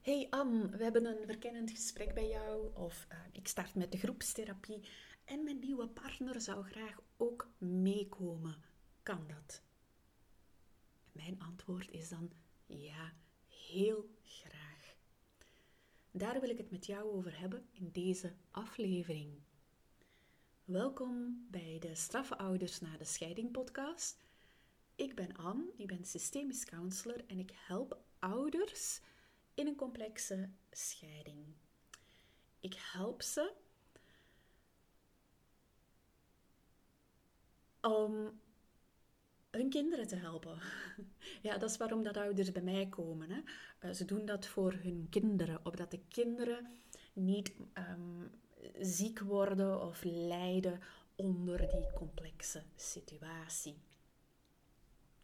Hey Anne, we hebben een verkennend gesprek bij jou. Of uh, ik start met de groepstherapie en mijn nieuwe partner zou graag ook meekomen. Kan dat? Mijn antwoord is dan ja, heel graag. Daar wil ik het met jou over hebben in deze aflevering. Welkom bij de Straffe Ouders na de Scheiding podcast. Ik ben Anne, ik ben systemisch counselor en ik help ouders in een complexe scheiding. Ik help ze om hun kinderen te helpen. Ja, dat is waarom dat ouders bij mij komen. Hè. Eh, ze doen dat voor hun kinderen, opdat de kinderen niet ehm, ziek worden of lijden onder die complexe situatie.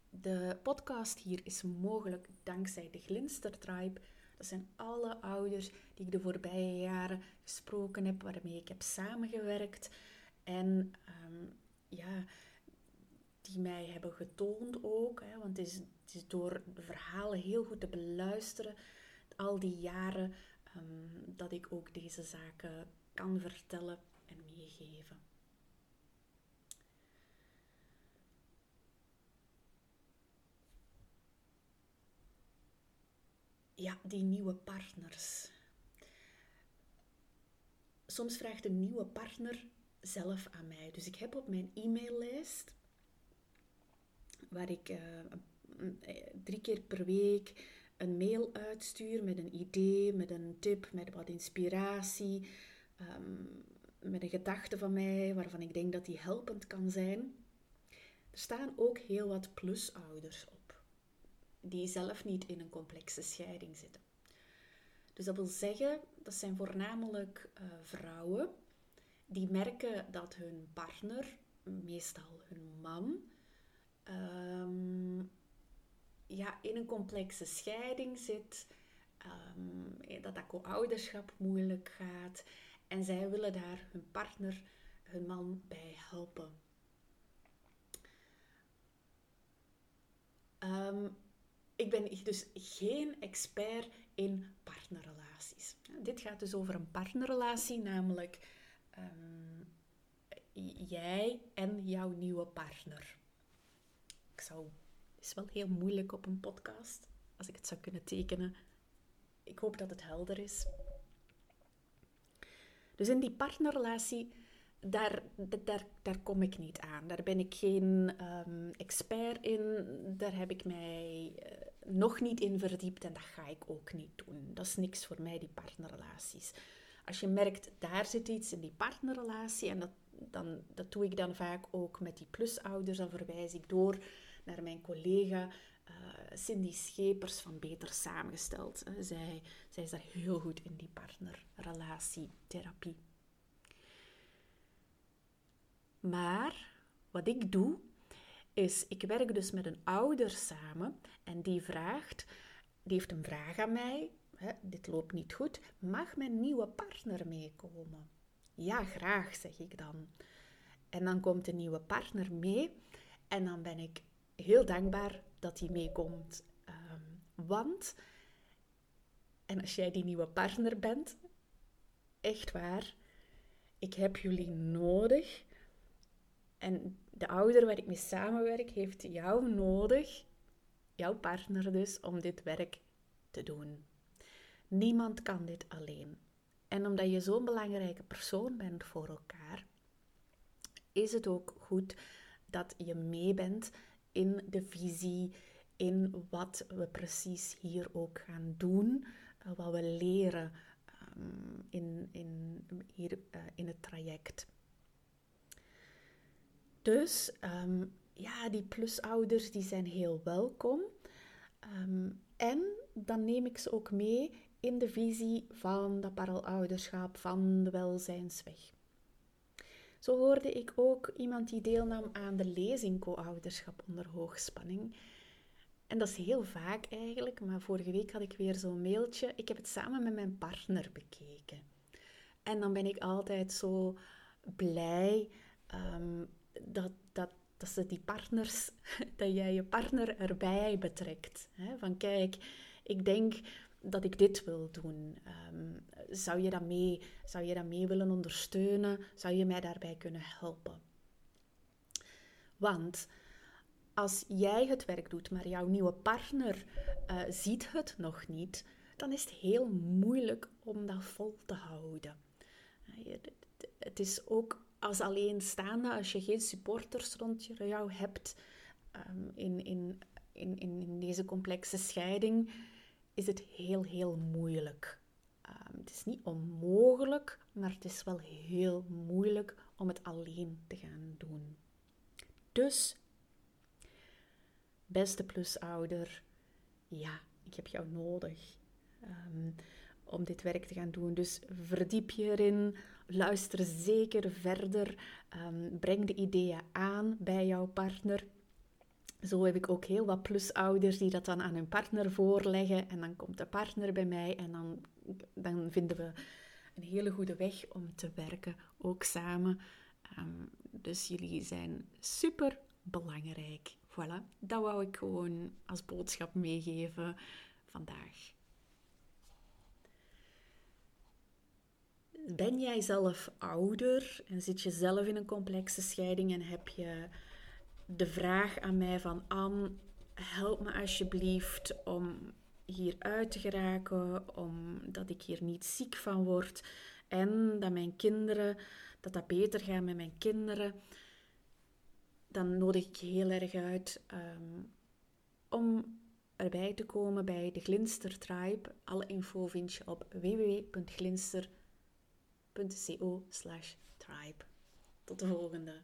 De podcast hier is mogelijk dankzij de Glinster Tribe. Dat zijn alle ouders die ik de voorbije jaren gesproken heb, waarmee ik heb samengewerkt. En ehm, ja, die mij hebben getoond ook. Hè, want het is, is, door de verhalen heel goed te beluisteren, al die jaren, ehm, dat ik ook deze zaken kan vertellen en meegeven. Ja, die nieuwe partners. Soms vraagt een nieuwe partner zelf aan mij. Dus ik heb op mijn e-maillijst waar ik uh, drie keer per week een mail uitstuur met een idee, met een tip, met wat inspiratie, um, met een gedachte van mij waarvan ik denk dat die helpend kan zijn. Er staan ook heel wat plusouders op, die zelf niet in een complexe scheiding zitten. Dus dat wil zeggen, dat zijn voornamelijk uh, vrouwen die merken dat hun partner, meestal hun man, um, ja, in een complexe scheiding zit, um, dat dat co-ouderschap moeilijk gaat en zij willen daar hun partner, hun man bij helpen. Um, ik ben dus geen expert in partnerrelaties. Dit gaat dus over een partnerrelatie, namelijk jij en jouw nieuwe partner ik zou, het is wel heel moeilijk op een podcast, als ik het zou kunnen tekenen. Ik hoop dat het helder is. Dus in die partnerrelatie, daar, daar, daar kom ik niet aan. Daar ben ik geen um, expert in. Daar heb ik mij uh, nog niet in verdiept en dat ga ik ook niet doen. Dat is niks voor mij, die partnerrelaties. Als je merkt, daar zit iets in die partnerrelatie en dat, dan, dat doe ik dan vaak ook met die plusouders, dan verwijs ik door naar mijn collega uh, Cindy Schepers van Beter Samengesteld. zij, zij is daar heel goed in, die partnerrelatietherapie. Maar wat ik doe, is ik werk dus met een ouder samen en die vraagt, die heeft een vraag aan mij. Hè, dit loopt niet goed. Mag mijn nieuwe partner meekomen? Ja, graag, zeg ik dan. En dan komt de nieuwe partner mee en dan ben ik heel dankbaar dat hij meekomt. Ehm, want, en als jij die nieuwe partner bent, echt waar, ik heb jullie nodig. En de ouder waar ik mee samenwerk, heeft jou nodig, jouw partner dus, om dit werk te doen. Niemand kan dit alleen. En omdat je zo'n belangrijke persoon bent voor elkaar, is het ook goed dat je mee bent in de visie, in wat we precies hier ook gaan doen, uh, wat we leren um, in, in, hier uh, in het traject. Dus um, ja, die plusouders die zijn heel welkom. Um, en dan neem ik ze ook mee in de visie van dat paralouderschap, van de welzijnsweg. Zo hoorde ik ook iemand die deelnam aan de lezing co-ouderschap onder hoogspanning. En dat is heel vaak eigenlijk, maar vorige week had ik weer zo'n mailtje. Ik heb het samen met mijn partner bekeken. En dan ben ik altijd zo blij um, dat, dat, dat ze die partners, dat jij je partner erbij betrekt. Hè? Van kijk, ik denk dat ik dit wil doen. Ehm, zou, je dat mee, zou je dat mee willen ondersteunen? Zou je mij daarbij kunnen helpen? Want als jij het werk doet, maar jouw nieuwe partner uh, ziet het nog niet, dan is het heel moeilijk om dat vol te houden. Het is ook als alleenstaande, als je geen supporters rond jou hebt um, in, in, in, in deze complexe scheiding, is het heel, heel moeilijk. Um, het is niet onmogelijk, maar het is wel heel moeilijk om het alleen te gaan doen. Dus, beste plusouder, ja, ik heb jou nodig um, om dit werk te gaan doen. Dus verdiep je erin, luister zeker verder, um, breng de ideeën aan bij jouw partner. Zo heb ik ook heel wat plusouders die dat dan aan hun partner voorleggen. En dan komt de partner bij mij en dan, dan vinden we een hele goede weg om te werken, ook samen. Um, dus jullie zijn super belangrijk. Voilà, dat wou ik gewoon als boodschap meegeven vandaag. Ben jij zelf ouder en zit je zelf in een complexe scheiding en heb je de vraag aan mij van help me alsjeblieft om hier uit te geraken, omdat ik hier niet ziek van word en dat mijn kinderen, dat dat beter gaat met mijn kinderen, dan nodig ik je heel erg uit um, om erbij te komen bij de Glinster Tribe. Alle info vind je op www.glinster.co/tribe. Tot de volgende.